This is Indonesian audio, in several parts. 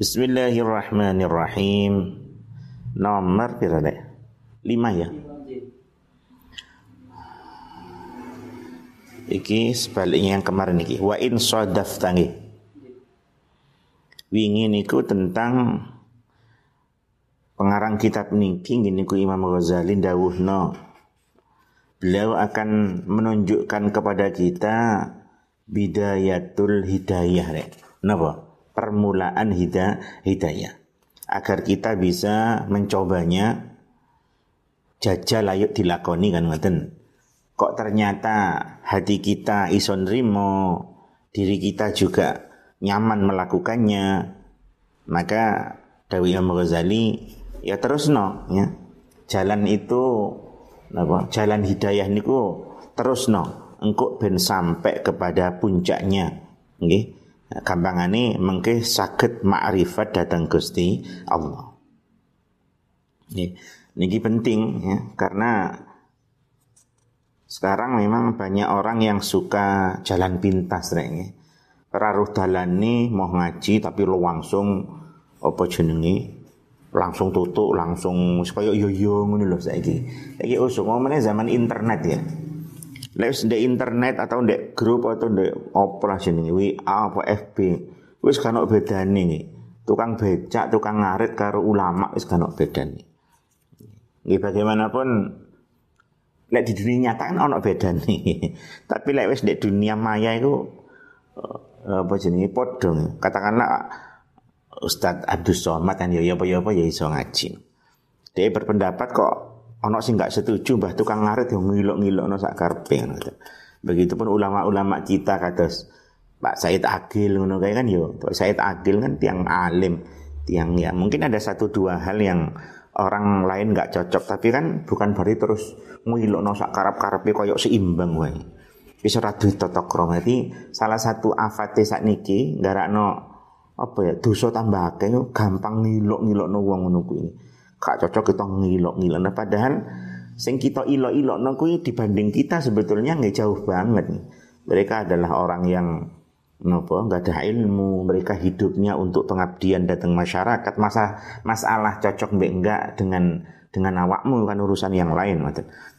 Bismillahirrahmanirrahim. Nomor berapa? Lima ya. Iki sebaliknya yang kemarin iki. Wa in sadaf tangi. Wingi niku tentang pengarang kitab niki niku Imam Ghazali dawuhno. Beliau akan menunjukkan kepada kita bidayatul hidayah rek. Napa? Permulaan hidayah, hidayah. Agar kita bisa mencobanya jajal ayo dilakoni kan ngoten kok ternyata hati kita ison rimo, diri kita juga nyaman melakukannya, maka Dawi Imam Ghazali ya terus no ya. Jalan itu apa? Jalan hidayah niku terus no. Engkau ben sampai kepada puncaknya. Nggih. Nah, gampangane mengke sakit ma'rifat datang Gusti Allah. Nggih. Niki penting ya karena sekarang memang banyak orang yang suka jalan pintas rek. Raruh dalan nih mau ngaji tapi lo langsung apa jenenge langsung tutup langsung supaya yo yo ngono lho saiki. Saiki ngomongnya zaman internet ya. Lek di internet atau di grup atau di apa jenenge WA apa FB wis kan bedane nih. Tukang becak, tukang ngarit karo ulama wis kan bedane. Nggih bagaimanapun Lek di dunia nyata kan ono beda nih. Tapi lek wis di dunia maya itu uh, apa jenenge padha. Katakanlah Ustadz Abdus Somad kan ya apa ya apa ya iso ngaji. Dia berpendapat kok ono sing nggak setuju mbah tukang ngarit yang ngilok-ngilok no sak karpe Begitupun ulama-ulama kita kados Pak Said Agil ngono kayak kan yo. Pak Said Agil kan tiang alim, tiang ya mungkin ada satu dua hal yang orang lain nggak cocok tapi kan bukan berarti terus ngilokno sak karep-karepe koyok seimbang wae. Wis ora duwe tata salah satu afate sakniki nggarakno apa ya dosa tambah akeh gampang ngilok-ngilokno wong ngono kuwi. Gak cocok kita ngilok-ngilokno padahal sing kita ilok-ilokno kuwi dibanding kita sebetulnya nggak jauh banget. Mereka adalah orang yang Nopo nggak ada ilmu. Mereka hidupnya untuk pengabdian datang masyarakat. Masa masalah cocok mbak enggak dengan dengan awakmu kan urusan yang lain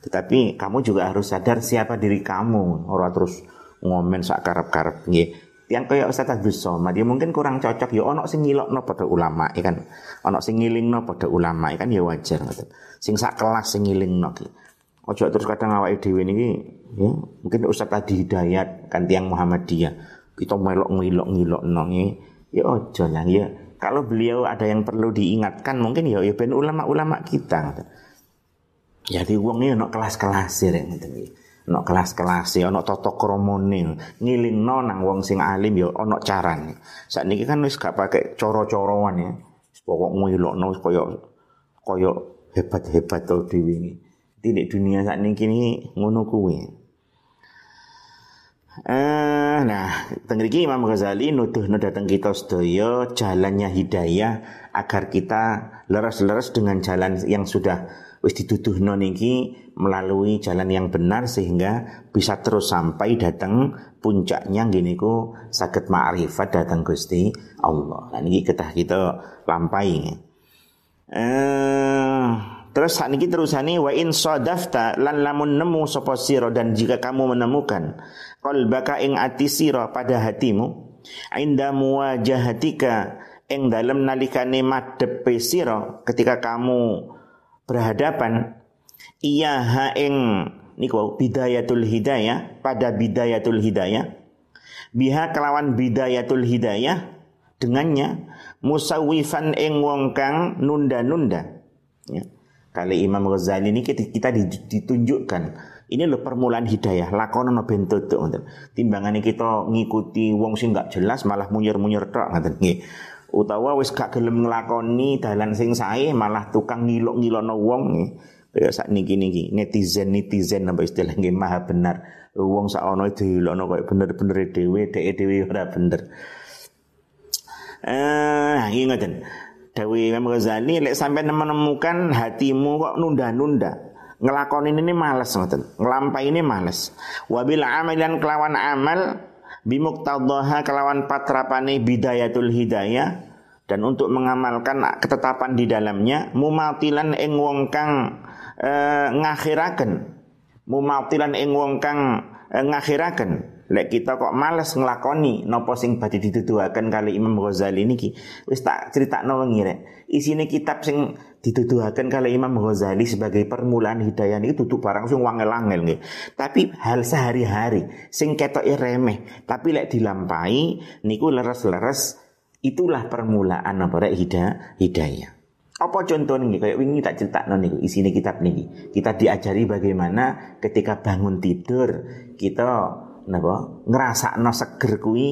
tetapi kamu juga harus sadar siapa diri kamu. Orang terus ngomen sak karep karep nggih yang kayak Ustaz Abdus Somad dia mungkin kurang cocok. Ya ono sing ngilokno pada ulama ya kan? Ono sing ngilingno pada ulama ya kan? Ya wajar ngoten. Sing sak kelas sing ngilingno ki. Ojo terus kadang awake dhewe niki ya mungkin Ustaz Adi Hidayat kan tiang Muhammadiyah. Kita melok ngilok ngilok nongi ya ojo lah ya. Kalau beliau ada yang perlu diingatkan mungkin ya ya ben ulama-ulama kita jadi uang ini no kelas-kelas sih no kelas-kelas ya no toto kromone ngiling no nang wong sing alim ya ono caran saat ini kan wis gak pakai coro-coroan ya. Pokok ngilok no koyo koyo hebat-hebat tuh di ini. Di dunia saat ini kini ngono kuwi. Eh, nah, tengriki Imam Ghazali nuduh datang kita sedaya jalannya hidayah agar kita leres-leres dengan jalan yang sudah wis dituduh niki melalui jalan yang benar sehingga bisa terus sampai datang puncaknya gini ku sakit ma'rifat datang Gusti Allah. Nah, ini kita kita lampai. Eh, Terus saat ini terusane wa in sadafta lan lamun nemu sapa sira dan jika kamu menemukan qalbaka ing ati sira pada hatimu inda muwajahatika ing dalem nalikane madhepe sira ketika kamu berhadapan iya ha ing niku bidayatul hidayah pada bidayatul hidayah biha kelawan bidayatul hidayah dengannya musawifan ing wong kang nunda-nunda. Ya. Kali Imam Ghazali ini kita, kita ditunjukkan ini loh permulaan hidayah lakonan no bentuk timbangan kita ngikuti wong sing nggak jelas malah munyer-munyer tok ngoten. Nggih utawa wis gak gelem nglakoni dalan sing sae malah tukang ngilok-ngilokno wong kaya sak niki niki netizen netizen apa istilah nggih maha benar. Wong sak ono dilokno koyo bener-bener dhewe dhek dhewe ora bener. Eh ngoten. Dawi Imam Ghazali lek sampai menemukan hatimu kok nunda-nunda ngelakoni ini males ngoten ngelampai ini males. Wabil amalan kelawan amal bimuktadhaha kelawan patrapane bidayatul hidayah. Dan untuk mengamalkan ketetapan di dalamnya mumatilan ing wong kang e, ngakhiraken. Mumatilan ing wong kang e, ngakhiraken Lek kita kok males ngelakoni nopo sing badhe dituduhaken kali Imam Ghazali niki wis tak critakno wengi rek. Isine kitab sing dituduhaken kali Imam Ghazali sebagai permulaan hidayah niki tutup barang sing wangel-angel nggih. Tapi hal sehari-hari sing ketoke remeh, tapi lek dilampahi niku leres-leres itulah permulaan apa rek hidayah. hidayah. Apa contoh nih kayak wingi tak cerita nih isine kitab nih. Kita diajari bagaimana ketika bangun tidur kita napa? Ngrasakno seger kuwi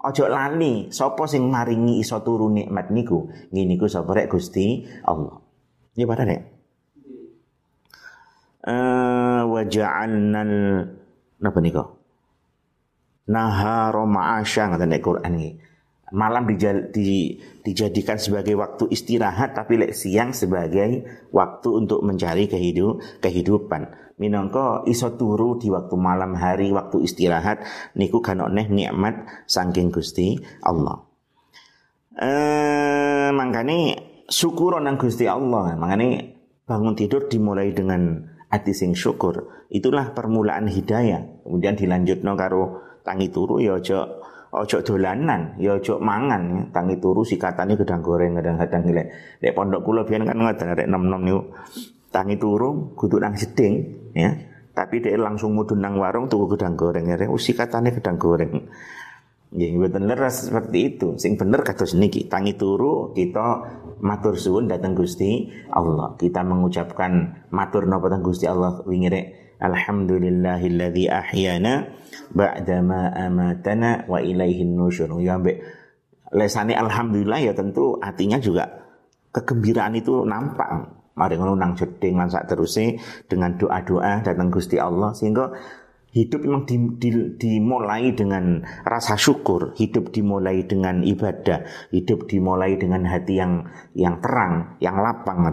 ojo lali. Sapa sing maringi iso turu nikmat niku? Ngene niku sapa rek Gusti Allah. Ya pada rek. Eh wa ja'alnal napa niku nahara ma'asya ngaten Quran iki malam dijal, di, dijadikan sebagai waktu istirahat tapi lek siang sebagai waktu untuk mencari kehidup, kehidupan. Minangka iso turu di waktu malam hari waktu istirahat niku kan neh nikmat saking Gusti Allah. Eh makane syukur nang Gusti Allah. Makane bangun tidur dimulai dengan hati sing syukur. Itulah permulaan hidayah. Kemudian dilanjutno karo tangi turu ya aja ojo dolanan, ya ojo mangan. Ya. Tangi turu sikatane gedang goreng kadang-kadang lek lek pondok kula biyen kan ngoten rek nom-nom niku. Tangi turu kudu nang seding ya. Tapi dia langsung mudun nang warung tuku gedang goreng ya. Usi katanya gedang goreng. Ya betul leras seperti itu. Sing bener kata niki tangi turu kita matur suwun datang Gusti Allah. Kita mengucapkan matur napa Gusti Allah wingire alhamdulillahilladzi ahyana ba'dama amatana wa ilaihin nusyur ya ambek lesane alhamdulillah ya tentu artinya juga kegembiraan itu nampak Mari ngono nang jeding lan sak terusé dengan doa-doa datang Gusti Allah sehingga hidup memang di, di, dimulai dengan rasa syukur, hidup dimulai dengan ibadah, hidup dimulai dengan hati yang yang terang, yang lapang.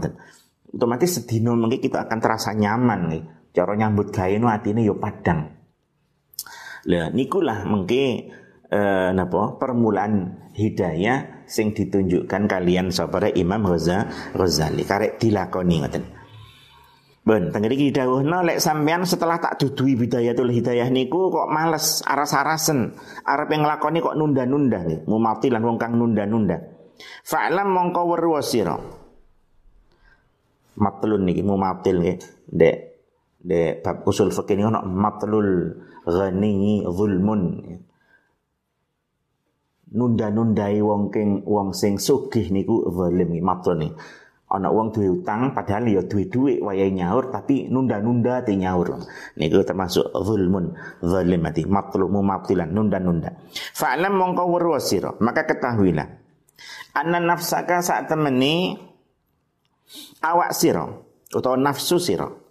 Otomatis sedino mungkin kita akan terasa nyaman nih. Cara nyambut gawe no atine yo padang. Lah nikulah mungkin eh, napa permulaan hidayah sing ditunjukkan kalian sapare Imam Ghazali karek dilakoni ngoten. Ben, teng iki dawuhna lek sampean setelah tak dudui bidayatul hidayah niku kok males aras-arasen, arep nglakoni kok nunda-nunda nih, mumati lan wong kang nunda-nunda. Fa'lam mongko weruh sira. Matlun niki mumatil nggih, Dek dek bab usul fikih niku ono matlul ghani zulmun nunda-nundai wong king wong sing sugih niku zalim matrone. Ana wong duwe utang padahal ya duwe dhuwit wayahe nyaur tapi nunda-nunda te nyaur. Niku termasuk zulmun zalim mati matlumu mabtilan nunda-nunda. Fa'lam mongko weruh maka ketahuilah. Anna nafsaka saat temeni awak sira utawa nafsu sira.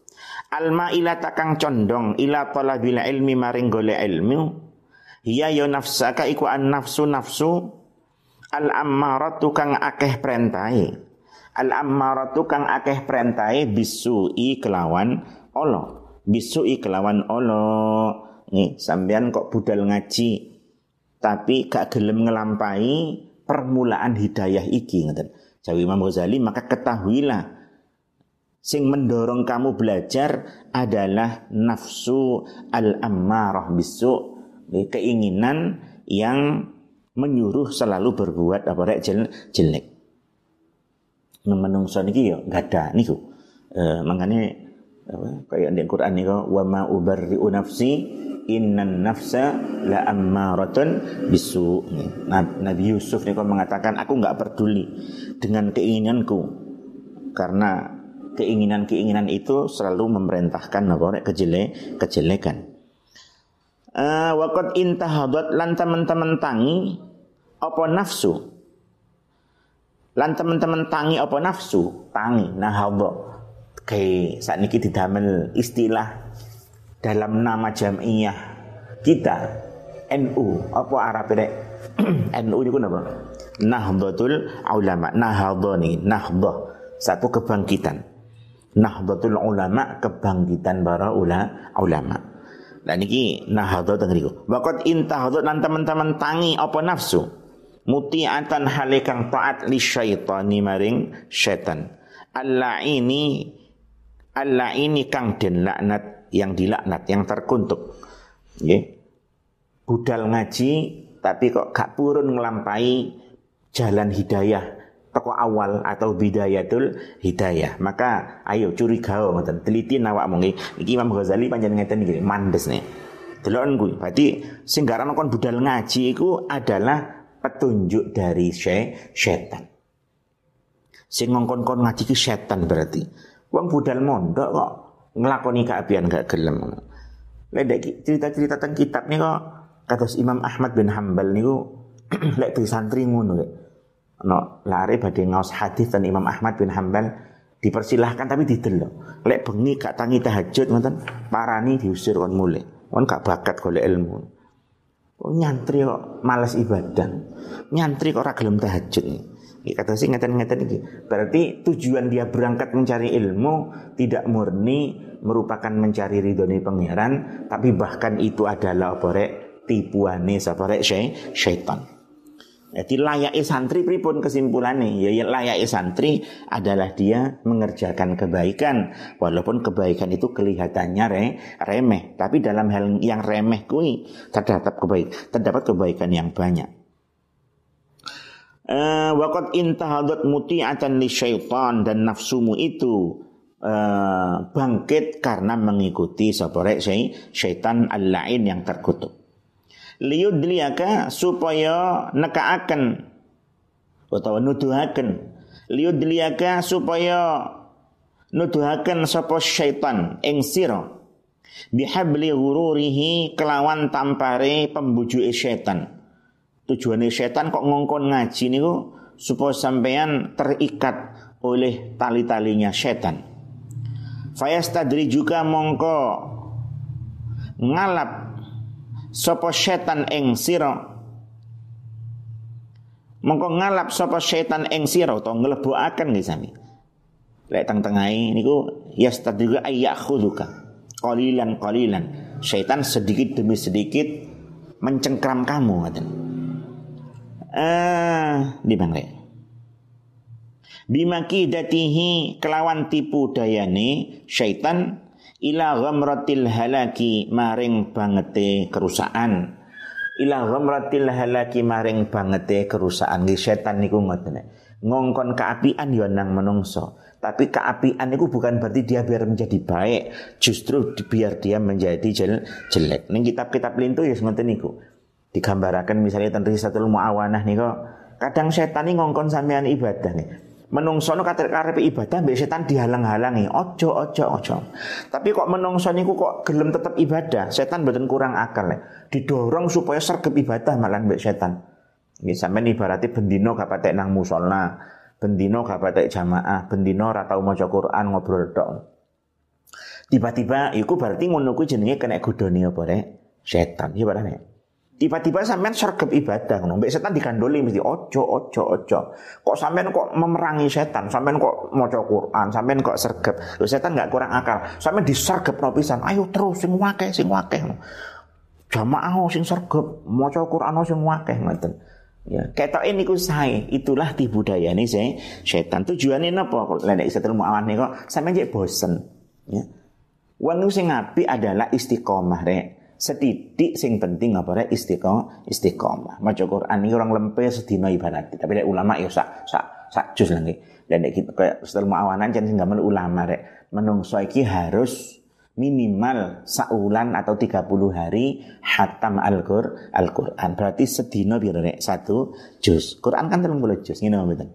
Alma ila takang condong ila talabil ilmi maring golek ilmu Hiya yo ya nafsaka iku an nafsu nafsu al ammaratu kang akeh perintahe. Al ammaratu kang akeh perintahe bisui kelawan Allah. Bisui kelawan Allah. Nih, sampean kok budal ngaji tapi gak gelem ngelampai permulaan hidayah iki ngoten. Jawi Imam Ghazali maka ketahuilah sing mendorong kamu belajar adalah nafsu al-ammarah bisu keinginan yang menyuruh selalu berbuat apa rek jelek. Menungso niki yo gada niku. E, mangane apa kayak di Quran niku wa ma ubarri'u nafsi innan nafsa la ammaratun bisu. Nabi Yusuf niku mengatakan aku nggak peduli dengan keinginanku karena keinginan-keinginan itu selalu memerintahkan apa? Kejelek kejelekan. Uh, waqad intahadat lan teman-teman tangi apa nafsu? Lan teman-teman tangi apa nafsu? Tangi nahadha kayak saat ini didamel istilah dalam nama jamiah kita NU apa Arab rek? NU itu apa Nahdlatul Ulama Nahdha nih Nahdha satu kebangkitan Nahdlatul Ulama kebangkitan para ulama. Dan niki nahadha teng niku. Waqat intahadha teman-teman tangi apa nafsu. muti'atan halikang taat li syaitani maring syaitan. Allah ini Allah ini kang den laknat yang dilaknat yang terkutuk. Nggih. Budal ngaji tapi kok gak purun ngelampai jalan hidayah toko awal atau bidayatul hidayah. Maka ayo curiga ngoten. Teliti nawak nggih. Iki Imam Ghazali panjenengan ngeten iki mandes nih. Delokon kuwi berarti sing kon budal ngaji iku adalah petunjuk dari setan sing ngongkon-kon ngaji ki setan berarti. Wong budal mondok kok ngelakoni keabian gak gelem. Lek cerita-cerita tentang kitab nih kok kados Imam Ahmad bin Hambal niku lek di santri ngono lek no lari badhe ngaos hadis dan Imam Ahmad bin Hambal dipersilahkan tapi didelok lek bengi gak tangi tahajud ngoten parani diusir kon mulai kon gak bakat golek ilmu Oh, nyantri kok males ibadah. Nyantri kok ora gelem tahajud nih. Kata sih ngeten-ngeten iki. Berarti tujuan dia berangkat mencari ilmu tidak murni merupakan mencari ridhoni pangeran, tapi bahkan itu adalah apa rek tipuane sapa rek syaitan. Jadi layak santri pripun kesimpulannya ya, ya layak santri adalah dia mengerjakan kebaikan. Walaupun kebaikan itu kelihatannya re, remeh. Tapi dalam hal yang remeh kui terdapat kebaik terdapat kebaikan yang banyak. Uh, Wakat intahadat muti'atan li syaitan dan nafsumu itu uh, bangkit karena mengikuti sabarek syaitan al-lain yang terkutuk liyudliyaka supaya nekaaken utawa nuduhaken. Liyudliyaka supaya nuduhaken sapa syaitan ing sira. Bihabli ghururihi kelawan tampare pembujuke syaitan. Tujuane syaitan kok ngongkon ngaji niku supaya sampean terikat oleh tali-talinya syaitan. Fayastadri juga mongko ngalap sapa setan ing sira? Mongko ngalap sapa setan ing sira utawa nglebokaken nggih sami? Lek teng tengahe niku yastadriga ayyakhuduka qalilan qalilan. Setan sedikit demi sedikit mencengkram kamu ngaten. Eh di bangre bimakidatihi kelawan tipu dayane syaitan ila ghamratil halaki maring bangete kerusakan. Ila ghamratil halaki maring bangete kerusakan. Nggih setan niku ngoten ngongkon keapian ya nang menungso. Tapi keapian itu bukan berarti dia biar menjadi baik. Justru biar dia menjadi jel jelek. Ning kitab-kitab lintu ya ngoten niku. Digambarakan misalnya tentang risatul muawanah niku kadang setan ini ngongkon sampean ibadah nih Menungso nu katir karep ibadah mbek setan dihalang-halangi. Ojo ojo ojo. Tapi kok menungso niku kok gelem tetap ibadah, setan mboten kurang akal ya. Didorong supaya sergap ibadah malah mbek setan. Nggih sampean ibarate bendino gak patek nang musola, bendino gak patek jamaah, bendino ora tau maca Quran ngobrol tok. Tiba-tiba iku berarti ngono kuwi jenenge kena godhone apa rek? Setan. Ya barane. Tiba-tiba sampean sergap ibadah ngono. Mbek setan digandoli mesti ojo ojo ojo. Kok sampean kok memerangi setan? Sampean kok maca Quran? Sampean kok sergap? Lho setan nggak kurang akal. Sampean disergap no pisan. Ayo terus sing wakeh sing wakeh. Jamaah sing sergap, maca Quran sing wakeh ngoten. Ya, ketok ini ku sae, itulah tipu daya nih saya setan. Tujuannya napa? Lek setel muawan kok sampean jek bosen. Ya. Wong sing ngapi adalah istiqomah rek setitik sing penting apa rek? Istiqomah istiqomah. Maca Quran ini orang lempe sedina ibarat. Tapi rek ulama ya sak sak sak jus lagi. Dan rek kita kayak setelah muawanan jangan sing gamel ulama rek. Menungso iki harus minimal saulan atau 30 hari hatam al-Qur'an. Al -Quran. berarti sedina biar rek? Satu juz. Quran kan 30 juz. Ngene mboten?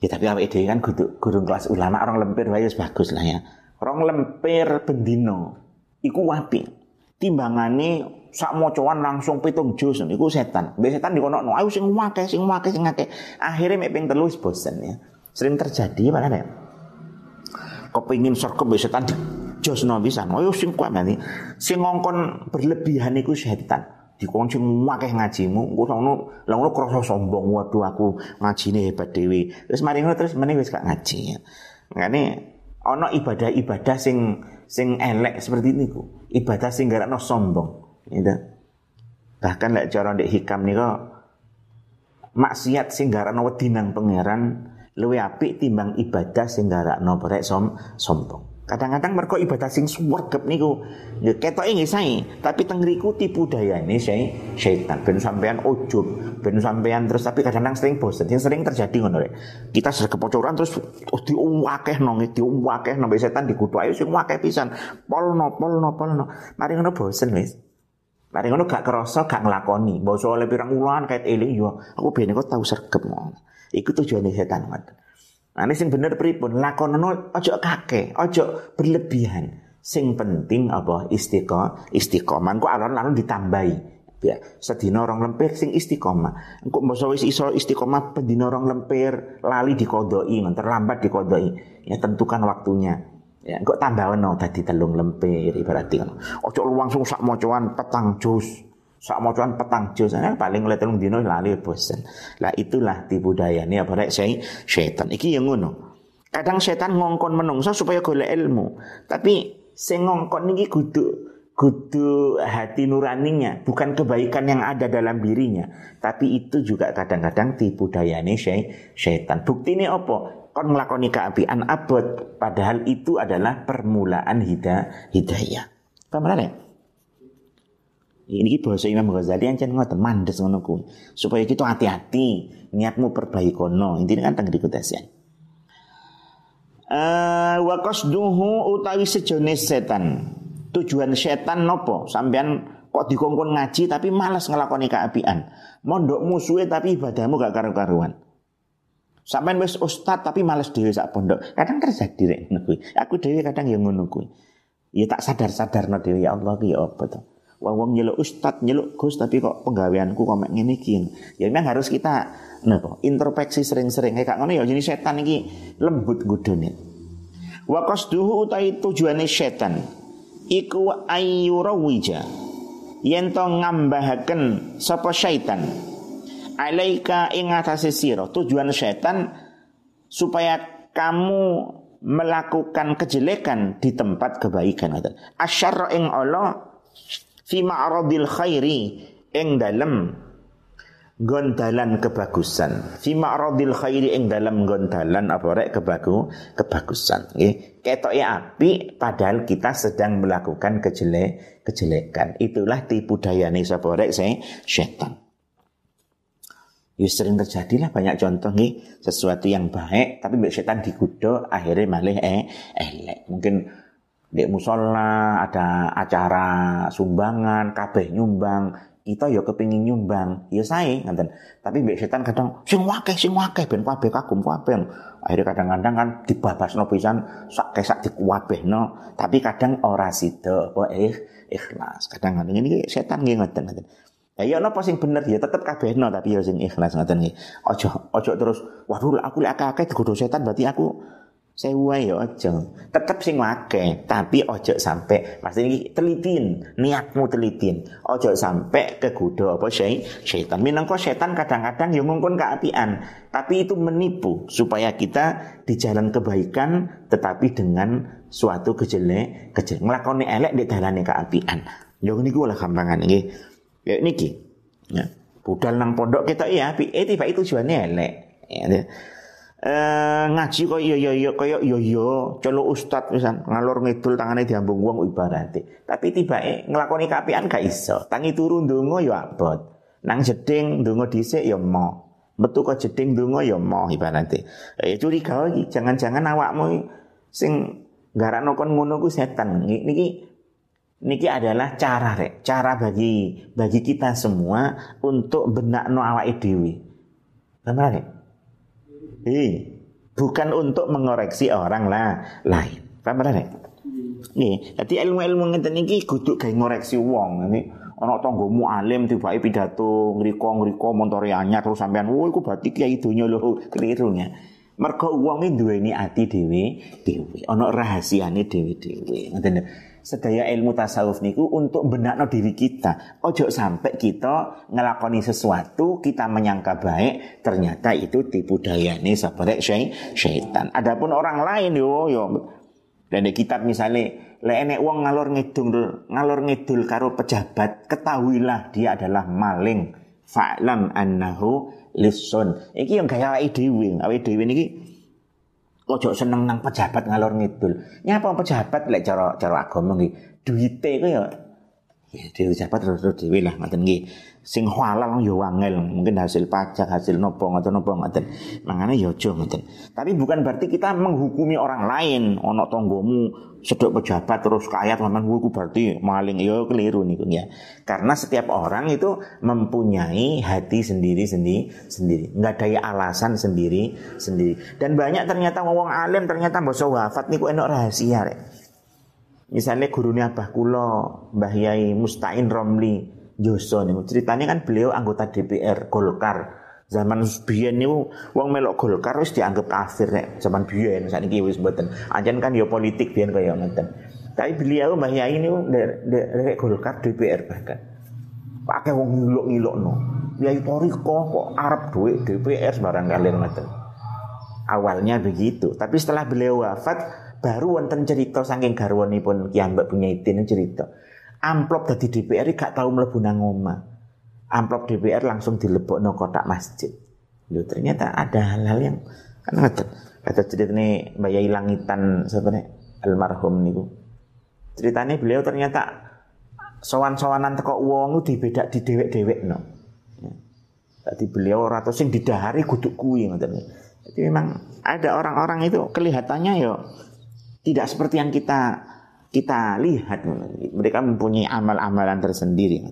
Ya tapi apa ide kan guru, guru kelas ulama. Orang lempir wae bagus lah ya. Orang lempir bendino iku wapi timbangane sak mocoan langsung pitung jus niku setan. Mbek setan dikonokno, ayo sing akeh sing akeh sing akeh. Akhire mek ping telu bosen ya. Sering terjadi mana ya? Kepingin serkep mbek setan di josno pisan. Ayo sing kuat nanti. Sing ngongkon berlebihan iku setan. Dikon sing akeh ngajimu, engko sono lha ngono krasa sombong. Waduh aku ngajine hebat dewi. Terus mari ngono terus meneh wis gak ngaji. Ya. Makane ana ibadah-ibadah sing sing elek seperti ini ku. Ibadah sing no sombong. Gitu. Bahkan lek cara ndek hikam nika maksiat sing garakno wedi nang pangeran luwe apik timbang ibadah sing garakno berek som sombong. Kadang-kadang mereka ibadah sing suwargep niku ya ketoke nggih sae, tapi teng ngriku tipu dayane saya setan. Ben sampean ujub, ben sampean terus tapi kadang-kadang sering bosen. Yang sering terjadi ngono. Kita sudah kepocoran terus oh diuwakeh nang diuwakeh nang setan dikutu ayo sing wakeh pisan. Polno polno polno. Mari ngono bosen wis. Mari ngono gak kerasa gak nglakoni. Basa oleh pirang wulan kait eling yo. Aku ben kok tau sergep ngono. Iku tujuane setan ngoten. Nah, sing bener pripun? Lakonono ojo kake, ojo berlebihan. Sing penting apa? Istiqomah, istiqomah. Engko alon-alon ditambahi. Ya, sedina orang lempir sing istiqomah. Engko mbasa wis iso istiqomah pendina orang lempir lali dikodoi, terlambat dikodoi. Ya tentukan waktunya. Ya, engko tambahno dadi telung lempir ibaratnya. Ojo langsung sak mocoan petang jus. Sak mocoan petang jus eh, paling oleh telung dino lali bosen. Lah itulah tipu daya ini apa rek saya setan. Iki yang ngono. Kadang setan ngongkon menungso supaya golek ilmu. Tapi sing ngongkon niki kudu kudu hati nuraninya, bukan kebaikan yang ada dalam dirinya. Tapi itu juga kadang-kadang tipu daya ini setan. Bukti ini apa? Kon ngelakoni keapian abot, padahal itu adalah permulaan hidayah. Paham ya? Ini bahasa Imam Ghazali yang cenderung mandes ngono kuwi. Supaya kita hati-hati, niatmu perbaikono. Intinya kan teng dikutasian. Uh, wa qasduhu utawi sejenis setan. Tujuan setan nopo? Sampean kok dikongkon ngaji tapi malas ngelakoni keapian. Mondok musuhe tapi ibadahmu gak karu-karuan. Sampean wis ustad tapi malas dhewe sak pondok. Kadang terjadi rek. Aku dhewe kadang yang ngono. Ya tak sadar-sadar no dhewe ya Allah ya apa to. Wong-wong nyeluk ustad, nyeluk Gus tapi kok penggaweanku kok mek ngene iki. Ya memang harus kita napa introspeksi sering-sering kayak ngono ya jenis setan iki lembut gudone. Wa qasduhu utai tujuane setan iku ayyurawija yen to ngambahaken sapa syaitan alaika ing atase sira tujuan setan supaya kamu melakukan kejelekan di tempat kebaikan asyarra ing Allah fi ma'radil khairi ing dalem gondalan kebagusan. Fi ma'radil khairi ing dalem gondalan apa rek kebagu kebagusan. Nggih. Ketoke api padahal kita sedang melakukan kejelek kejelekan. Itulah tipu dayane sapa rek saya setan. Ya sering terjadi lah banyak contoh nih sesuatu yang baik tapi mbak setan digudo akhirnya malah eh elek. Mungkin di musola ada acara sumbangan, kabeh nyumbang, kita ya kepingin nyumbang, ya saya ngaten. Tapi mbek setan kadang sing wakeh sing wakeh ben kabeh kagum kabeh. Akhirnya kadang-kadang kan dibabasno pisan sak kesak dikuwabehno, tapi kadang ora sida apa eh ikhlas. Kadang-kadang ini setan nggih ngoten ngoten. Ya ya napa sing bener ya tetep kabehno tapi ya sing ikhlas ngoten nggih. Ojo ojo terus waduh aku lek akeh-akeh digodho setan berarti aku Sewa ya ojo. Tetep sing wake, tapi ojo sampai pasti ini telitin, niatmu telitin. Ojo sampai kegoda apa sih setan. Minangka setan kadang-kadang yang ngongkon keapian, tapi itu menipu supaya kita di jalan kebaikan tetapi dengan suatu kejelek, kejelek nglakoni elek di dalane keapian. Yo niku lah gampangan iki. Ya niki. Ya. Budal nang pondok kita iya, eh tiba itu tujuannya elek. Ya eh, ngaji kok yo yo yo koyo yo yo celuk ustad misal ngalor ngidul tangane diambung wong ibarate. Tapi tibake nglakoni kapian gak iso. Tangi turu ndonga yo abot. Nang jeding ndonga dhisik yo mo metu kok jeding ndonga yo mo ibarate. Eh curiga iki jangan-jangan awakmu sing garakno kon ngono ku setan. Niki niki adalah cara rek. Cara bagi bagi kita semua untuk benakno awake dhewe. Benar rek Eh, bukan untuk mengoreksi orang lah lain. Paham ora nek? Nih, jadi ilmu-ilmu ngeten iki kudu gawe ngoreksi wong. Ini ana tanggamu alim tibake pidato ngriko-ngriko montore anyar terus sampean, "Oh, iku berarti kiai donya lho." Keliru ya. Mergo wong duweni ati dhewe dhewe, ana rahasiane dhewe-dhewe. Ngoten sedaya ilmu tasawuf niku untuk benakno diri kita. Ojo sampai kita ngelakoni sesuatu kita menyangka baik ternyata itu tipu daya nih sabarek syaitan. Adapun orang lain yo yo dan di kitab misalnya le enek wong ngalor ngidul ngalor ngidul karo pejabat ketahuilah dia adalah maling fa'lam annahu lison. Iki yang gaya awake dhewe. Awake dhewe niki ojo seneng nang pejabat ngalor ngidul. Nyapa pejabat lek cara cara agama nggih. Duite ku ya dhewe pejabat terus dhewe lah ngoten nggih sing halal yo wangel mungkin hasil pajak hasil nopo atau nopo ngoten mangane yo aja ngoten tapi bukan berarti kita menghukumi orang lain. Ono tonggomu sedok pejabat terus kaya teman buku berarti maling. Yo keliru nih ya. Karena setiap orang itu mempunyai hati sendiri sendiri sendiri. Nggak ada alasan sendiri sendiri. Dan banyak ternyata ngomong alim ternyata bosok wafat niku enak rahasia rek. Misalnya gurunya apa kulo Mbah Yai Mustain Romli nih ceritanya kan beliau anggota DPR Golkar. Zaman biyen niku wong melok Golkar wis dianggap kafir nek zaman biyen. Sakniki wis mboten. Anjen kan ya politik biyen kaya ngoten. Tapi beliau Mbah Yai niku dari Golkar DPR bahkan. Pakai wong ngilok no Yai Toriko kok Arab duit DPR barang kalian ngoten. Awalnya begitu. Tapi setelah beliau wafat baru wonten cerita saking garwanipun Ki Mbak Bunyaitin cerita amplop dari DPR gak tahu mlebu nang omah. Amplop DPR langsung dilebokno kotak masjid. Loh, ternyata ada hal-hal yang kan ngoten. Kata ceritane Mbak Yai Langitan sebenarnya almarhum niku. Ceritanya beliau ternyata sowan-sowanan teko wong dibedak di dewek-dewek no. Tadi beliau rata sing didahari guduk kuwi ngoten. Jadi memang ada orang-orang itu kelihatannya yo tidak seperti yang kita kita lihat. Mereka mempunyai amal-amalan tersendiri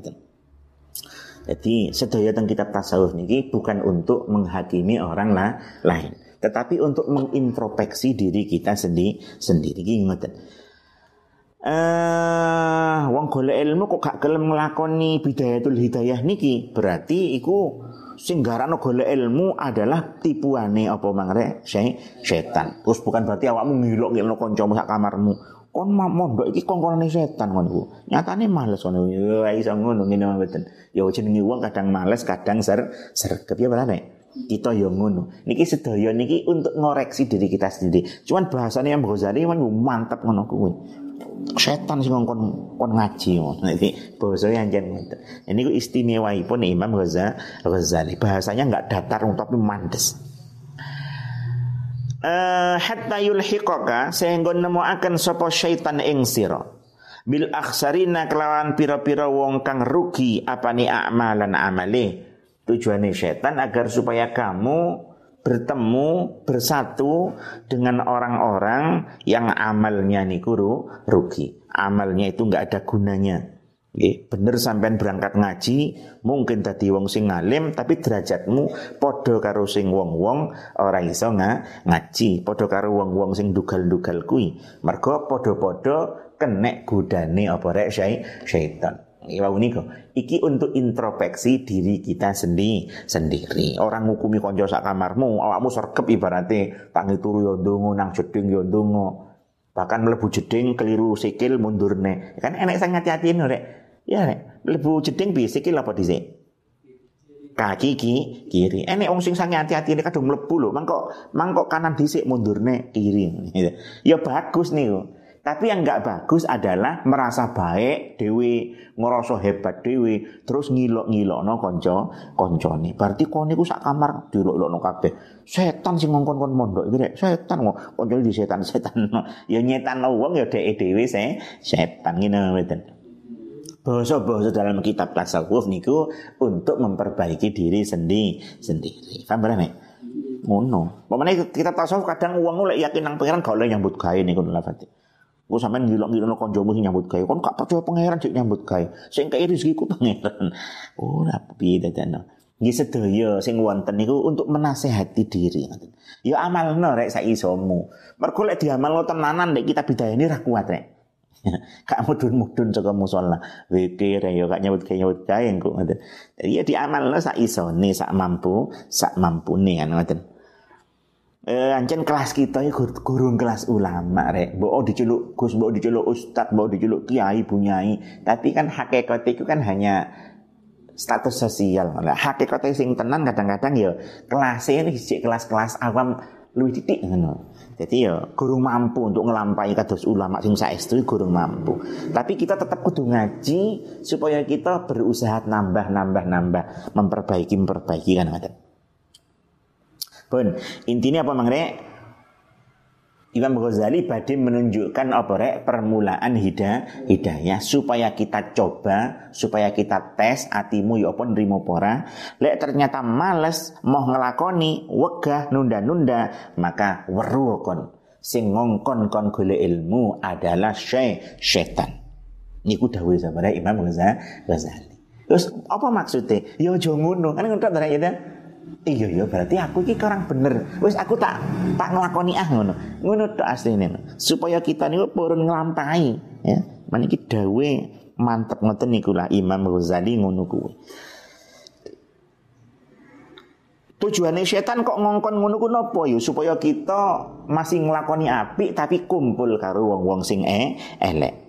jadi sedaya tentang kitab tasawuf ini bukan untuk menghakimi orang lah, lain. Tetapi untuk mengintrospeksi diri kita sendiri sendiri iki ngoten eh wong golek ilmu kok gak gelem nglakoni bidayatul hidayah niki? Berarti iku sing garano golek ilmu adalah tipuane apa mangre setan terus bukan berarti awakmu ngilok ngilok kancamu sak kamarmu kon mondok iki kongkonane setan kon iku. Nyatane males ngono. Yo iso ngono ngene mboten. Yo jenenge wong kadang males, kadang ser sergep ya berane. Kita yo ngono. Niki sedaya niki untuk ngoreksi diri kita sendiri. Cuman bahasane yang Ghazali mantap ngono kuwi. Setan sing ngongkon kon ngaji ngono. Iki basa yang ngoten. Ini ku istimewaipun Imam Ghazali. Bahasanya enggak datar tapi mandes uh, hatta yulhiqaka sehingga nemuaken sapa syaitan ing sira bil aksarina kelawan pira-pira wong kang rugi apane amalan amale tujuannya setan agar supaya kamu bertemu bersatu dengan orang-orang yang amalnya niku rugi amalnya itu nggak ada gunanya Nggih, bener sampean berangkat ngaji, mungkin tadi wong sing ngalim tapi derajatmu padha karo sing wong-wong ora iso nga, ngaji, padha karo wong-wong sing dugal-dugal kuwi. Mergo padha-padha kenek godane apa rek syaitan. Iwa uniko. Iki untuk introspeksi diri kita sendiri sendiri. Orang ngukumi konco sak kamarmu, awakmu sergep ibaratnya tangi turu yo nang jeding yo. Bahkan mlebu jeding keliru sikil mundurne. Kan enek sing hati-hati rek. Ya nek lebu jeding sikil apa dhisik? Kaki ki, kiri. Enek wong sing sange hati-hati kadung mlebu lho. Mangkok mangkok kanan dhisik mundurne kiri. Ya bagus nih. Tapi yang nggak bagus adalah merasa baik dewi, ngerasa hebat dewi, terus ngilok-ngilok no konco, konco nih. Berarti kau niku sak kamar dilok-lok no kabeh. Setan sih ngongkon kon mondok itu dek, setan kok konco di setan setan. Ya nyetan no wong ya dek dewi saya setan gini betul bahasa-bahasa dalam kitab tasawuf niku untuk memperbaiki diri sendiri sendiri. Paham berane? Ngono. Pemane kitab tasawuf kadang uang lek yakin nang pangeran gak oleh nyambut gawe niku. Ku sampean ngilok-ngilokno kancamu sing nyambut gawe, kon gak percaya pangeran sik nyambut gawe. Sing kei rezekiku pangeran. Oh, piye dadane. Nggih sedaya sing wonten niku untuk menasehati diri. Ya amalno rek sak isomu. Mergo lek diamalno tenanan nek kita bidayane ra kuat rek. kak mudun-mudun saka musala zikir ya kak nyebut kayak nyebut kae kok jadi ya diamalno sak isone sak mampu sak mampune kan ngoten eh ancen kelas kita ya gurung kelas ulama rek mbok diceluk Gus mbok diceluk ustad mbok diceluk kiai bunyai tapi kan hakikat itu kan hanya status sosial lah hakikat sing tenan kadang-kadang ya kelas ini kelas-kelas awam luwih titik ngono jadi ya gurung mampu untuk ngelampai kados ulama sing saestu gurung mampu. Tapi kita tetap kudu ngaji supaya kita berusaha nambah nambah nambah memperbaiki memperbaiki kan ada. Pun intinya apa mengenai Imam Ghazali badai menunjukkan apa rek permulaan hidayah, hidayah supaya kita coba, supaya kita tes atimu ya apa nrimo pora. Lek ternyata males mau ngelakoni, wegah nunda-nunda, maka weru kon. Sing ngongkon kon gole ilmu adalah syai syaitan. Niku dawuh sabare Imam Ghazali. Terus apa maksudnya? Ya aja ngono. Kan ngono ta ya iya iya berarti aku iki orang bener. Wis aku tak tak nglakoni ah ngono. Ngono tok asline supaya kita niku purun nglampahi ya. Maniki dawe mantep ngoten niku lah Imam Ghazali ngono kuwi. Tujuannya setan kok ngongkon ngono ku napa ya? Supaya kita masih nglakoni apik tapi kumpul karo wong-wong sing e elek.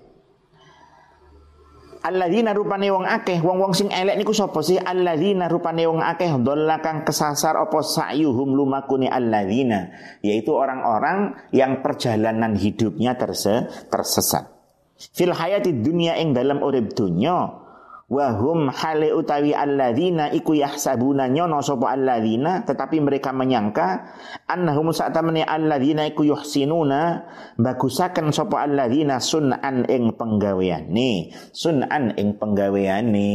Alladzina rupane wong akeh. Wong-wong sing elek niku sapa sih? Alladzina rupane wong akeh. Dhalla kang kesasar apa sa'yuhum lumakune alladzina. Yaitu orang-orang yang perjalanan hidupnya terse tersesat. Fil hayati dunia ing dalam urip dunya Wahum hale utawi alladzina iku yahsabuna nyono sapa alladzina tetapi mereka menyangka annahum sa'tamani alladzina iku yuhsinuna bagusaken sapa alladzina sun'an ing penggaweane. Sun'an ing penggaweane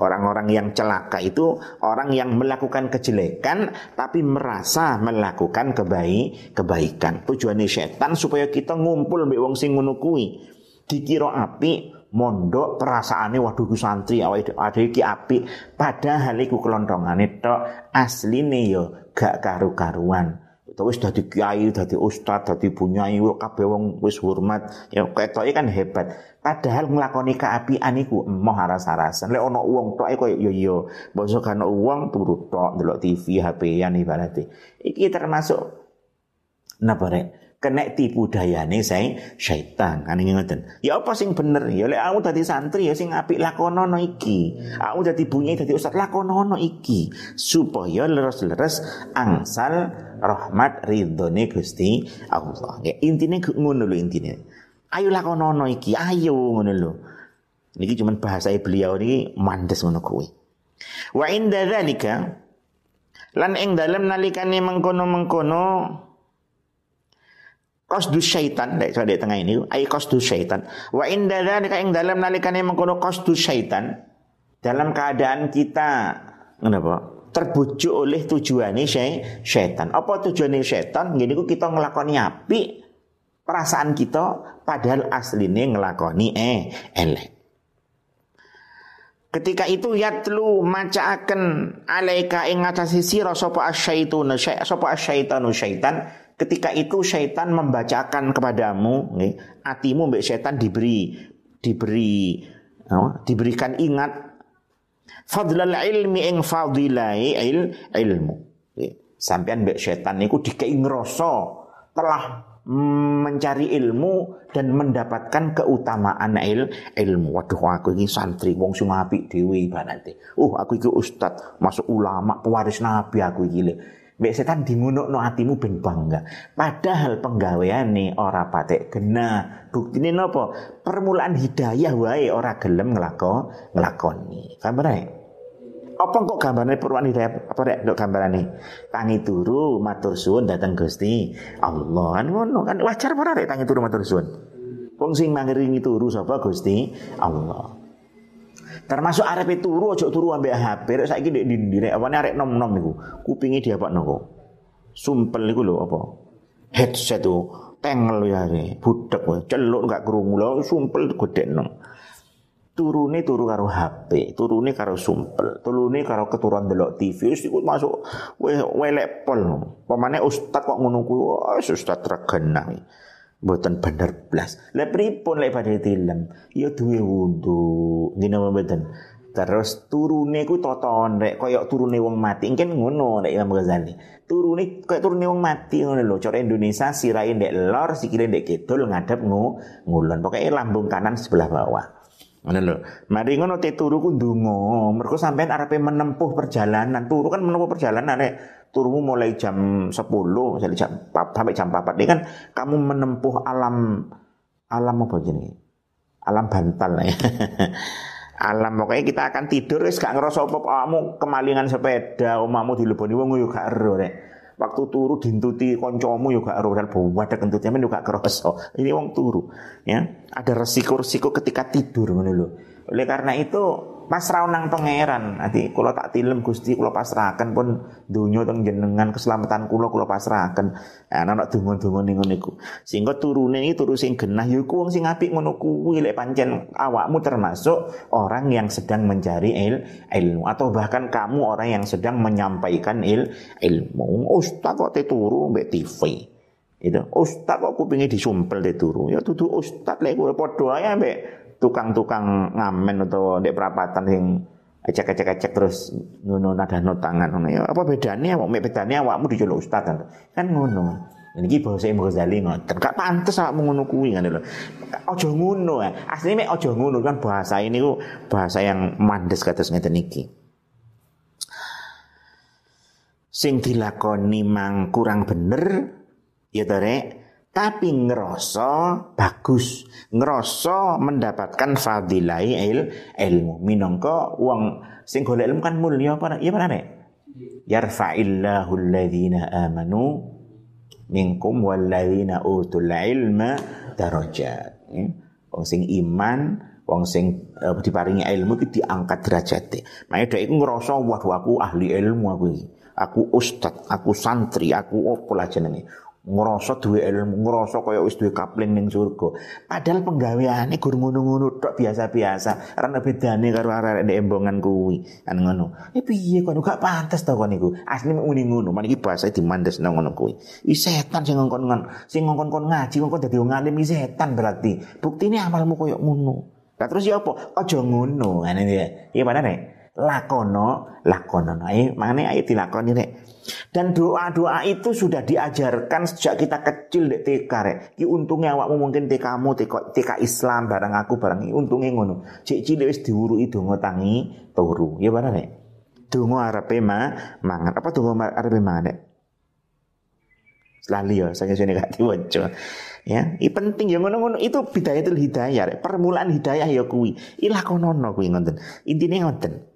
orang-orang yang celaka itu orang yang melakukan kejelekan tapi merasa melakukan kebaik kebaikan. Tujuannya setan supaya kita ngumpul mbek wong sing ngono kuwi. Dikira api mondok perasaane waduh ku santri awake ade iki apik. Padahal iku kelontongane tok asline yo gak karu-karuan. Utawa wis dadi kiai dadi ustad dadi bunyai kabeh wong wis hormat ya ketoke kan hebat. Padahal nglakoni keapian iku emoh aras-arasan. Lek ana wong tok koyo yo yo basa kan wong turu tok delok TV HP-an ibarate. Iki termasuk napa rek kena tipu dayane saya syaitan. Kan ngoten. Ya apa sing bener? Ya lek aku dadi santri ya sing apik lakonono iki. Aku dadi bunyi dadi ustaz lakonono iki. Supaya leres-leres angsal rahmat ridhone Gusti Allah. Ya intine ngono lho intine. Ayo lakonono iki ayo ngono lho. Niki cuman bahasa beliau ini mandes ngono kuwi. Wa inda dzalika lan ing dalem nalikane mengkono-mengkono qasdu syaitan dek di tengah ini ai qasdu syaitan. Wa inda dzalika ing dalam nalikane mengkono qasdu syaitan dalam keadaan kita kenapa terbujuk oleh tujuannya syaitan. Apa tujuannya syaitan? Gini kita ngelakoni api perasaan kita padahal aslinya ngelakoni eh elek. Ketika itu yatlu macaaken alaika ing ngatasi sira sapa asyaitun sapa asyaitanu syaitan Ketika itu syaitan membacakan kepadamu, nih, atimu mbak syaitan diberi diberi diberikan ingat fadlal ilmi ing fadilai il, ilmu. Sampean mbak syaitan niku dikei ngrasa telah mencari ilmu dan mendapatkan keutamaan il, ilmu. Waduh aku ini santri wong sing apik dhewe ibarate. Uh aku iki ustad, masuk ulama, pewaris nabi aku iki. Mbak setan no atimu ben bangga. Padahal penggaweane ora patek gena. Buktine nopo? Permulaan hidayah wae ora gelem nglako nglakoni. Gambar apa kok gambarnya permulaan hidayah? Apa rek dok gambarane? Tangi turu matur suwun datang Gusti Allah. Kan ngono kan wajar ora rek tangi turu matur suwun. Wong sing mangiringi turu sapa? Gusti Allah Termasuk arep turu ojo turu ambek HP rek saiki ndek ndi rek arek nom-nom niku. Kupinge diapakno kok. Sumpel niku lho apa? Headset tuh tengel ya re, budek wae, celuk gak krungu lho, sumpel gedekno. Turune turu karo HP, turune karo sumpel, turune karo keturuan delok TV, wis iku masuk welek pol. Pemane ustaz kok ngono kuwi, wis ustaz regana. Mboten bener blas. Lah pripun lek badhe tilem? Ya duwe wudu. Ngene mboten. Terus turune ku toton rek kaya turune wong mati. Engken ngono nek Imam Ghazali. Turune kaya turune wong mati ngono lho. Cara Indonesia sirahe ndek lor, sikile ndek kidul ngadep ngu, ngulon. Pokoke lambung kanan sebelah bawah. Ngono lho. Mari ngono te turu ku ndonga. Mergo sampean arepe menempuh perjalanan. Turu kan menempuh perjalanan rek turumu mulai jam 10 misalnya jam sampai jam 4 ini kan kamu menempuh alam alam apa jenis alam bantal ya alam pokoknya kita akan tidur wis gak ngerasa apa kamu kemalingan sepeda omamu dileboni wong yo gak ero rek waktu turu dintuti koncomu juga ero dan ada kentutnya men juga kerasa. Ini wong turu, ya. Ada resiko-resiko ketika tidur ngono lho. Oleh karena itu pasrah nang pangeran. Nanti kalau tak tilem Gusti kula pasrahkan pun dunia teng jenengan keselamatan kula kula pasrahkan. Nah, anak donga-donga ning ngene iku. Sehingga turune iki turu sing genah ya iku wong sing apik ngono kuwi lek pancen awakmu termasuk orang yang sedang mencari il, ilmu atau bahkan kamu orang yang sedang menyampaikan il, ilmu. Ustaz kok turu mbek TV. Itu ustaz kok kupinge disumpel turu. Ya tutu ustaz lek padha ae mbek tukang-tukang ngamen atau dek perapatan yang ecek-ecek-ecek terus ngono nada tangan ngono ya. Apa bedanya mek bedane awakmu diceluk ustaz kan, kan ngono. Ini bahasa Imam Ghazali ngoten. Gak pantes awakmu ngono kuwi kan lho. Aja ngono asline mek aja ngono kan bahasa ini ku bahasa yang mandes kados ngeten iki. Sing dilakoni mang kurang bener ya to tapi ngerasa bagus, ngerasa mendapatkan fadilai il, ilmu. Minangka wong sing golek ilmu kan mulia apa? Iya apa nek? Yarfa'illahu alladhina amanu minkum walladzina utul ilma darajat. Ya. Wong sing iman, wong sing uh, diparingi ilmu itu diangkat derajate. Makanya dhek iku ngerasa wah aku ahli ilmu aku. Aku ustad, aku santri, aku opo lah jenenge ngerasa duwe ilmu, ngerasa kaya wis duwe kapling ning surga. Padahal penggaweane gur ngono-ngono tok biasa-biasa. Ora bedane karo arek ndek embongan kuwi. Kan ngono. Eh piye kon gak pantes to kon niku. Asli muni ngono, man iki bahasa dimandes nang ngono kuwi. I setan sing ngongkon ngon, sing ngongkon kon ngaji ngongkon dadi wong alim i setan berarti. Buktine amalmu koyo ngono. Lah terus ya apa? Aja ngono. Ngene ya. Iya mana nek? Lakono, lakono. Ayo, mangane ayo dilakoni nek. Dan doa-doa itu sudah diajarkan sejak kita kecil dek TK rek. Ki untungnya awakmu mungkin TK-mu TK, TK Islam barang aku barang untungnya ngono. Cik cilik wis diwurui donga tangi turu. Ya barang rek. Donga arepe ma mangan. Apa donga arepe mangan rek? Selalu ya, saya sini gak diwaca. Ya, ini penting ya ngono-ngono itu bidayatul hidayah, rek. permulaan hidayah ya kuwi. Ilah konono kuwi ngoten. Intine ngoten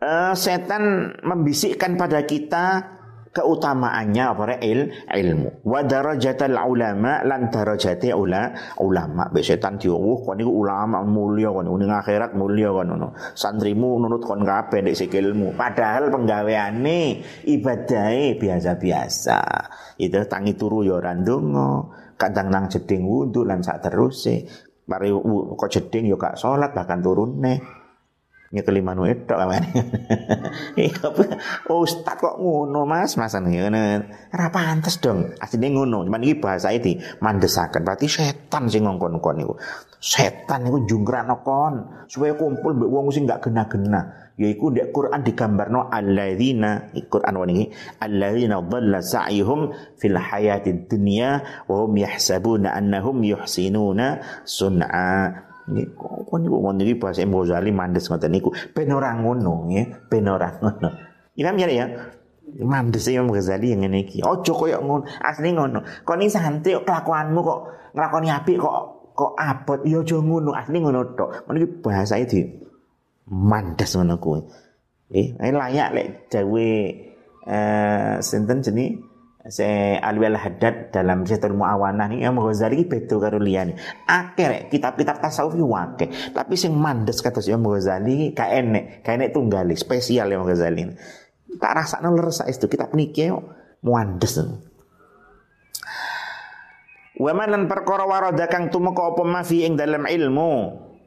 uh, setan membisikkan pada kita keutamaannya apa? Il, ilmu. Wa darajatal ulama lan darajati ula ulama. Be setan diuwuh kon niku ulama mulia kon ning akhirat mulia kon ngono. Santrimu nunut kon kabeh nek sikilmu padahal penggaweane ibadahe biasa-biasa. Itu tangi turu ya ora ndonga kadang nang jeding wudu lan sak teruse mari kok jeding ya gak salat bahkan turune nyekeli manu itu kan oh ustaz kok ngono mas? Mas ngono. Ora pantes dong. Asline ngono cuman iki bahasa iki mandesaken berarti setan sing ngongkon-ngongkon niku. Setan niku jungkrano kon. Supaya kumpul mbek wong sing gak gena-gena yaiku ndek Quran digambarno alladzina Quran wani alladzina dhalla sa'yuhum fil hayatid dunya wa hum yahsabuna annahum yuhsinuna sun'a Niku kok niku ngono iki bahasa Imam mandes ngoten niku ben ora ngono nggih, ben ora ngono. Iki ya ya. Mandes Imam Ghazali yang ngene iki. Aja koyo ngono, asli ngono. Kok ni santai kelakuanmu kok nglakoni apik kok kok abot ya aja ngono, asli ngono tok. Ngono iki bahasa di mandes ngono kuwi. Eh, layak lek dawe eh sinten jenenge se Alwi Al-Haddad dalam Syatul Muawanah ini Imam Ghazali beda karo liyane. Akeh kitab-kitab tasawuf iki wake, tapi sing mandes kata Imam Ghazali gak enek, gak enek tunggali spesial Imam Ghazali. Tak rasakno leres itu kitab niki muandes. Wa man perkara warada kang tumeka apa ing dalam ilmu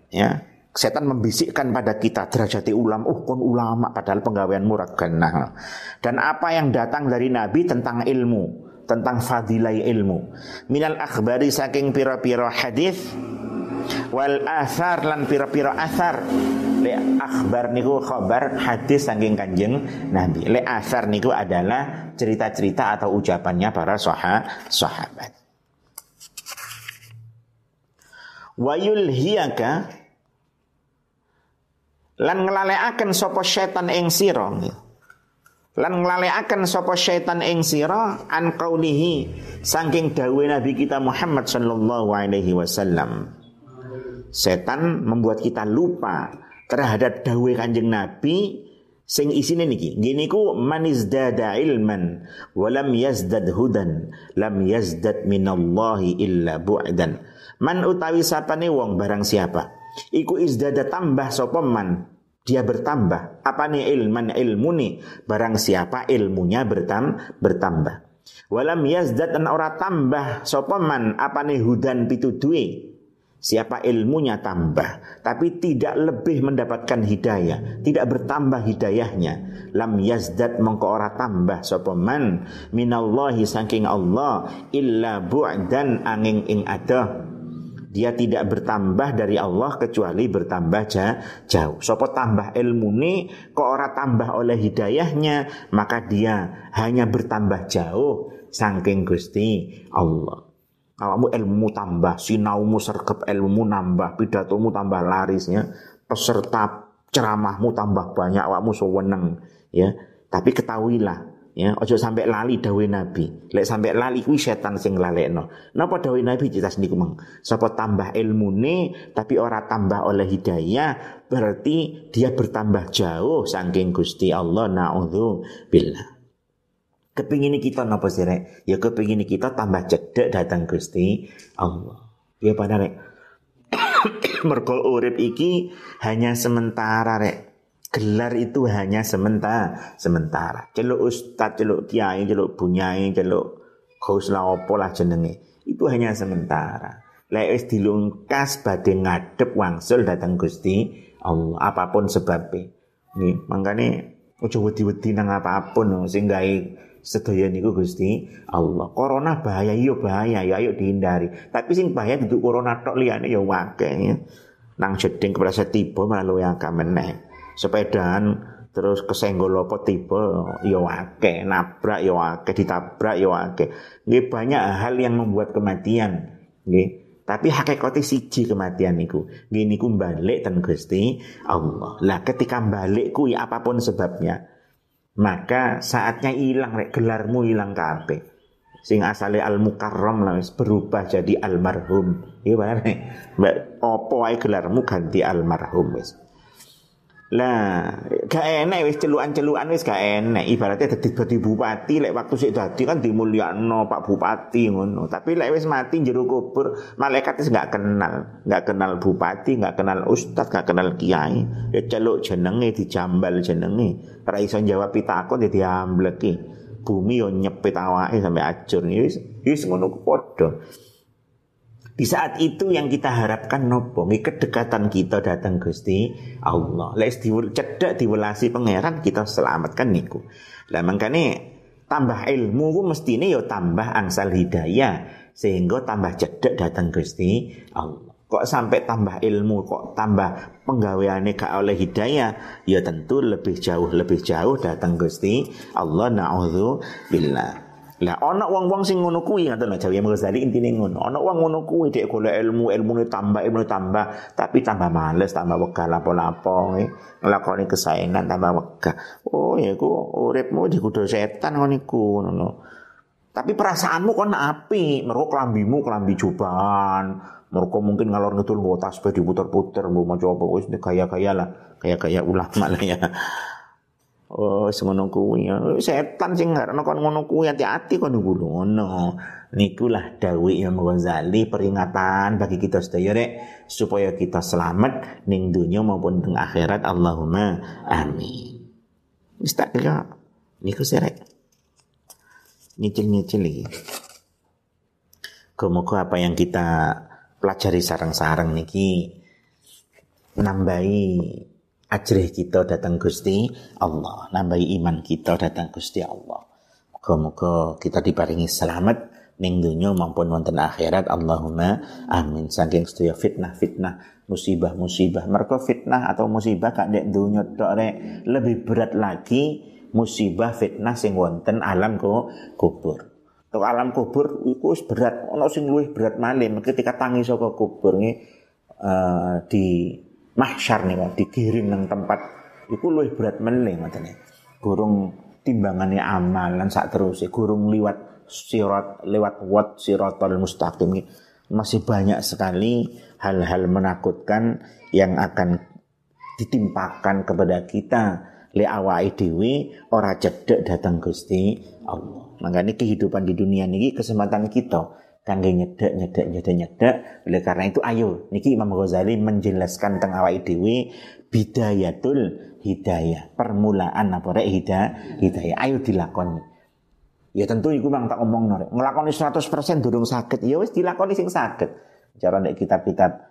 ya setan membisikkan pada kita derajati ulama, oh kon ulama padahal penggawean murah genah. Dan apa yang datang dari Nabi tentang ilmu, tentang fadilai ilmu. Minal akhbari saking pira-pira hadis wal athar lan pira-pira athar. Le akhbar niku khabar hadis saking Kanjeng Nabi. Le athar niku adalah cerita-cerita atau ucapannya para sahabat. Wayul hiyaka lan nglalekaken sapa setan ing sira? Lan nglalekaken sapa setan ing sira? An qaulihi saking dawuh Nabi kita Muhammad sallallahu alaihi wasallam. Setan membuat kita lupa terhadap dawuh Kanjeng Nabi Sing isine niki, gini ku man izdada ilman wa lam yazdad hudan lam yazdad minallahi illa bu'dan. Man utawi sapane wong barang siapa iku izdada tambah sapa man dia bertambah. Apa nih ilman ilmu nih? Barang siapa ilmunya bertam bertambah. Walam yazdad an ora tambah. Sapa man? Apa nih hudan pitudue Siapa ilmunya tambah. Tapi tidak lebih mendapatkan hidayah. Tidak bertambah hidayahnya. Lam yazdad mongko ora tambah. Sopaman Minallahi saking Allah. Illa bu'dan angin ing ada dia tidak bertambah dari Allah kecuali bertambah jauh. Sopo tambah ilmu ini kok ora tambah oleh hidayahnya, maka dia hanya bertambah jauh saking Gusti Allah. Awakmu ilmu tambah, sinaumu sergap ilmu nambah, pidatomu tambah larisnya, peserta ceramahmu tambah banyak, awakmu seweneng, ya. Tapi ketahuilah, ya, ojo sampai lali dawe Nabi. Lek sampai lali kuwi setan sing lalekno. Napa dawe Nabi jelas niku mang. Sapa tambah ilmune tapi ora tambah oleh hidayah, berarti dia bertambah jauh saking Gusti Allah. Nauzu billah. Kepingin kita napa sih rek? Ya kepingin kita tambah cedek datang Gusti Allah. Ya pada rek. Mergo urip iki hanya sementara rek. Gelar itu hanya sementara, sementara. Celuk ustaz, celuk kiai, celuk bunyai, celuk khaus lah opo lah jenenge. Itu hanya sementara. Lek dilungkas badhe ngadep wangsul datang Gusti Allah apa pun sebabnya. Nih, makanya ojo wedi-wedi nang apa pun sing gawe sedaya niku Gusti Allah. Corona bahaya iya bahaya ya ayo dihindari. Tapi sing bahaya itu corona tok liyane ya ya. Nang jeding keprasa tiba malah luwih akeh meneh. Sepedaan terus kesenggol apa tiba ya wakeh, nabrak ya wakeh, ditabrak ya wakeh. Nggih banyak hal yang membuat kematian. Nggih. Tapi hakikatnya siji kematian niku. Nggih niku balik ten Gusti Allah. Lah ketika balik kuwi apa pun sebabnya, maka saatnya hilang rek gelarmu hilang kabeh sing asale al mukarram lah berubah jadi almarhum iya benar nih opo ae gelarmu ganti almarhum wis lah, gak enak wis celuan-celuan wis gak enak. Ibaratnya dadi dadi bupati lek waktu sik dadi kan dimulyakno Pak Bupati ngono. Tapi lek wis mati jero kubur, malaikat wis gak kenal, gak kenal bupati, gak kenal ustaz, gak kenal kiai. Ya celuk jenenge dijambal jenenge. Ora iso jawab pitakon ya diambleki. Bumi yo nyepit awake sampai acur. Wis wis ngono padha. Di saat itu yang kita harapkan nopo, kedekatan kita datang Gusti Allah. Les cedak diwelasi pangeran kita selamatkan niku. Lah makanya tambah ilmu ku mesti ini yo tambah angsal hidayah sehingga tambah cedak datang Gusti Allah. Kok sampai tambah ilmu, kok tambah penggaweane gak oleh hidayah, ya tentu lebih jauh lebih jauh datang Gusti Allah naudzu billah. Lah ana wong-wong sing ngono kuwi ngoten lho Jawi Ghazali intine ngono. Ana wong ngono kuwi dhek golek ilmu, ilmune tambah, ilmune tambah, tapi tambah males, tambah wegah lapo-lapo nglakoni kesaenan tambah wegah. Oh ya ku uripmu dikudo setan ngono iku ngono. Tapi perasaanmu kon api, mergo klambimu klambi jubahan, mergo mungkin ngalor ngidul nggo tasbih diputer-puter, mbok maca apa wis gaya-gaya lah, gaya-gaya ulama lah ya. Oh, semono kuwi. Ya. Setan sing ngarepno kon ngono kuwi hati-hati kon ngono. Nikulah dawuh Imam Ghazali peringatan bagi kita sedaya rek supaya kita selamat ning dunia maupun ning akhirat. Allahumma amin. Wis tak kira niku serek. Nyicil-nyicil. Kemuka apa yang kita pelajari sarang-sarang niki nambahi ajrih kita datang Gusti Allah, nambahi iman kita datang Gusti Allah. Moga-moga kita diparingi selamat ning dunya maupun wonten akhirat. Allahumma amin. Saking sedaya fitnah-fitnah, musibah-musibah. Mergo fitnah atau musibah kak dek dunya tok lebih berat lagi musibah fitnah sing wonten alam ko kubur. Tok alam kubur iku berat, ana sing luwih berat malih ketika tangi saka kubur uh, di mahsyar nih kan dikirim nang tempat. Itu lebih berat meneh ngoten Gurung timbangannya amalan saat terus gurung liwat sirat lewat wat siratal mustaqim masih banyak sekali hal-hal menakutkan yang akan ditimpakan kepada kita. Le awake dhewe ora cedek datang Gusti Allah. Makanya kehidupan di dunia niki kesempatan kita kangge nyedek nyedek nyedek nyedek oleh karena itu ayo. Niki Imam Ghazali menjelaskan tentang awake dhewe bidayatul hidayah. Permulaan apa rek hidayah hidayah. Ayo dilakoni. Ya tentu iku mang tak omong norek ngelakoni 100% durung sakit ya wis dilakoni sing sakit cara nek kitab-kitab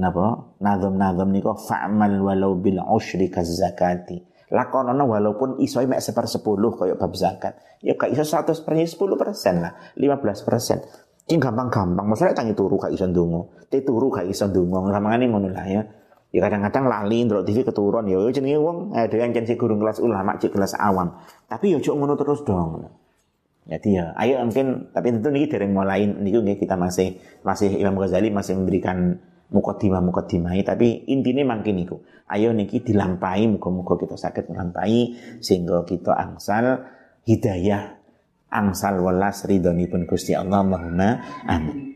napa nazam-nazam niku fa'mal walau bil usyri zakati. Lakonono walaupun iso mek sepersepuluh kaya bab zakat. Ya gak iso 100 persen 10 persen lah. 15 persen ini gampang-gampang. Masalah tangi turu kak iso ndonga. Te turu kak iso ndonga. Lamangane ngono lah ya. Ya kadang-kadang lali ndelok TV keturun ya jenenge wong ada yang jenenge gurung kelas ulama cek kelas awam. Tapi ya cuk ngono terus dong. Ya, ayo mungkin tapi tentu ini dari mulai niku kita masih masih Imam Ghazali masih memberikan mukaddimah mukaddimah tapi intinya mungkin niku. Ayo niki dilampai muka-muka kita sakit melampai sehingga kita angsal hidayah angsal welas pun Gusti Allah Allahumma amin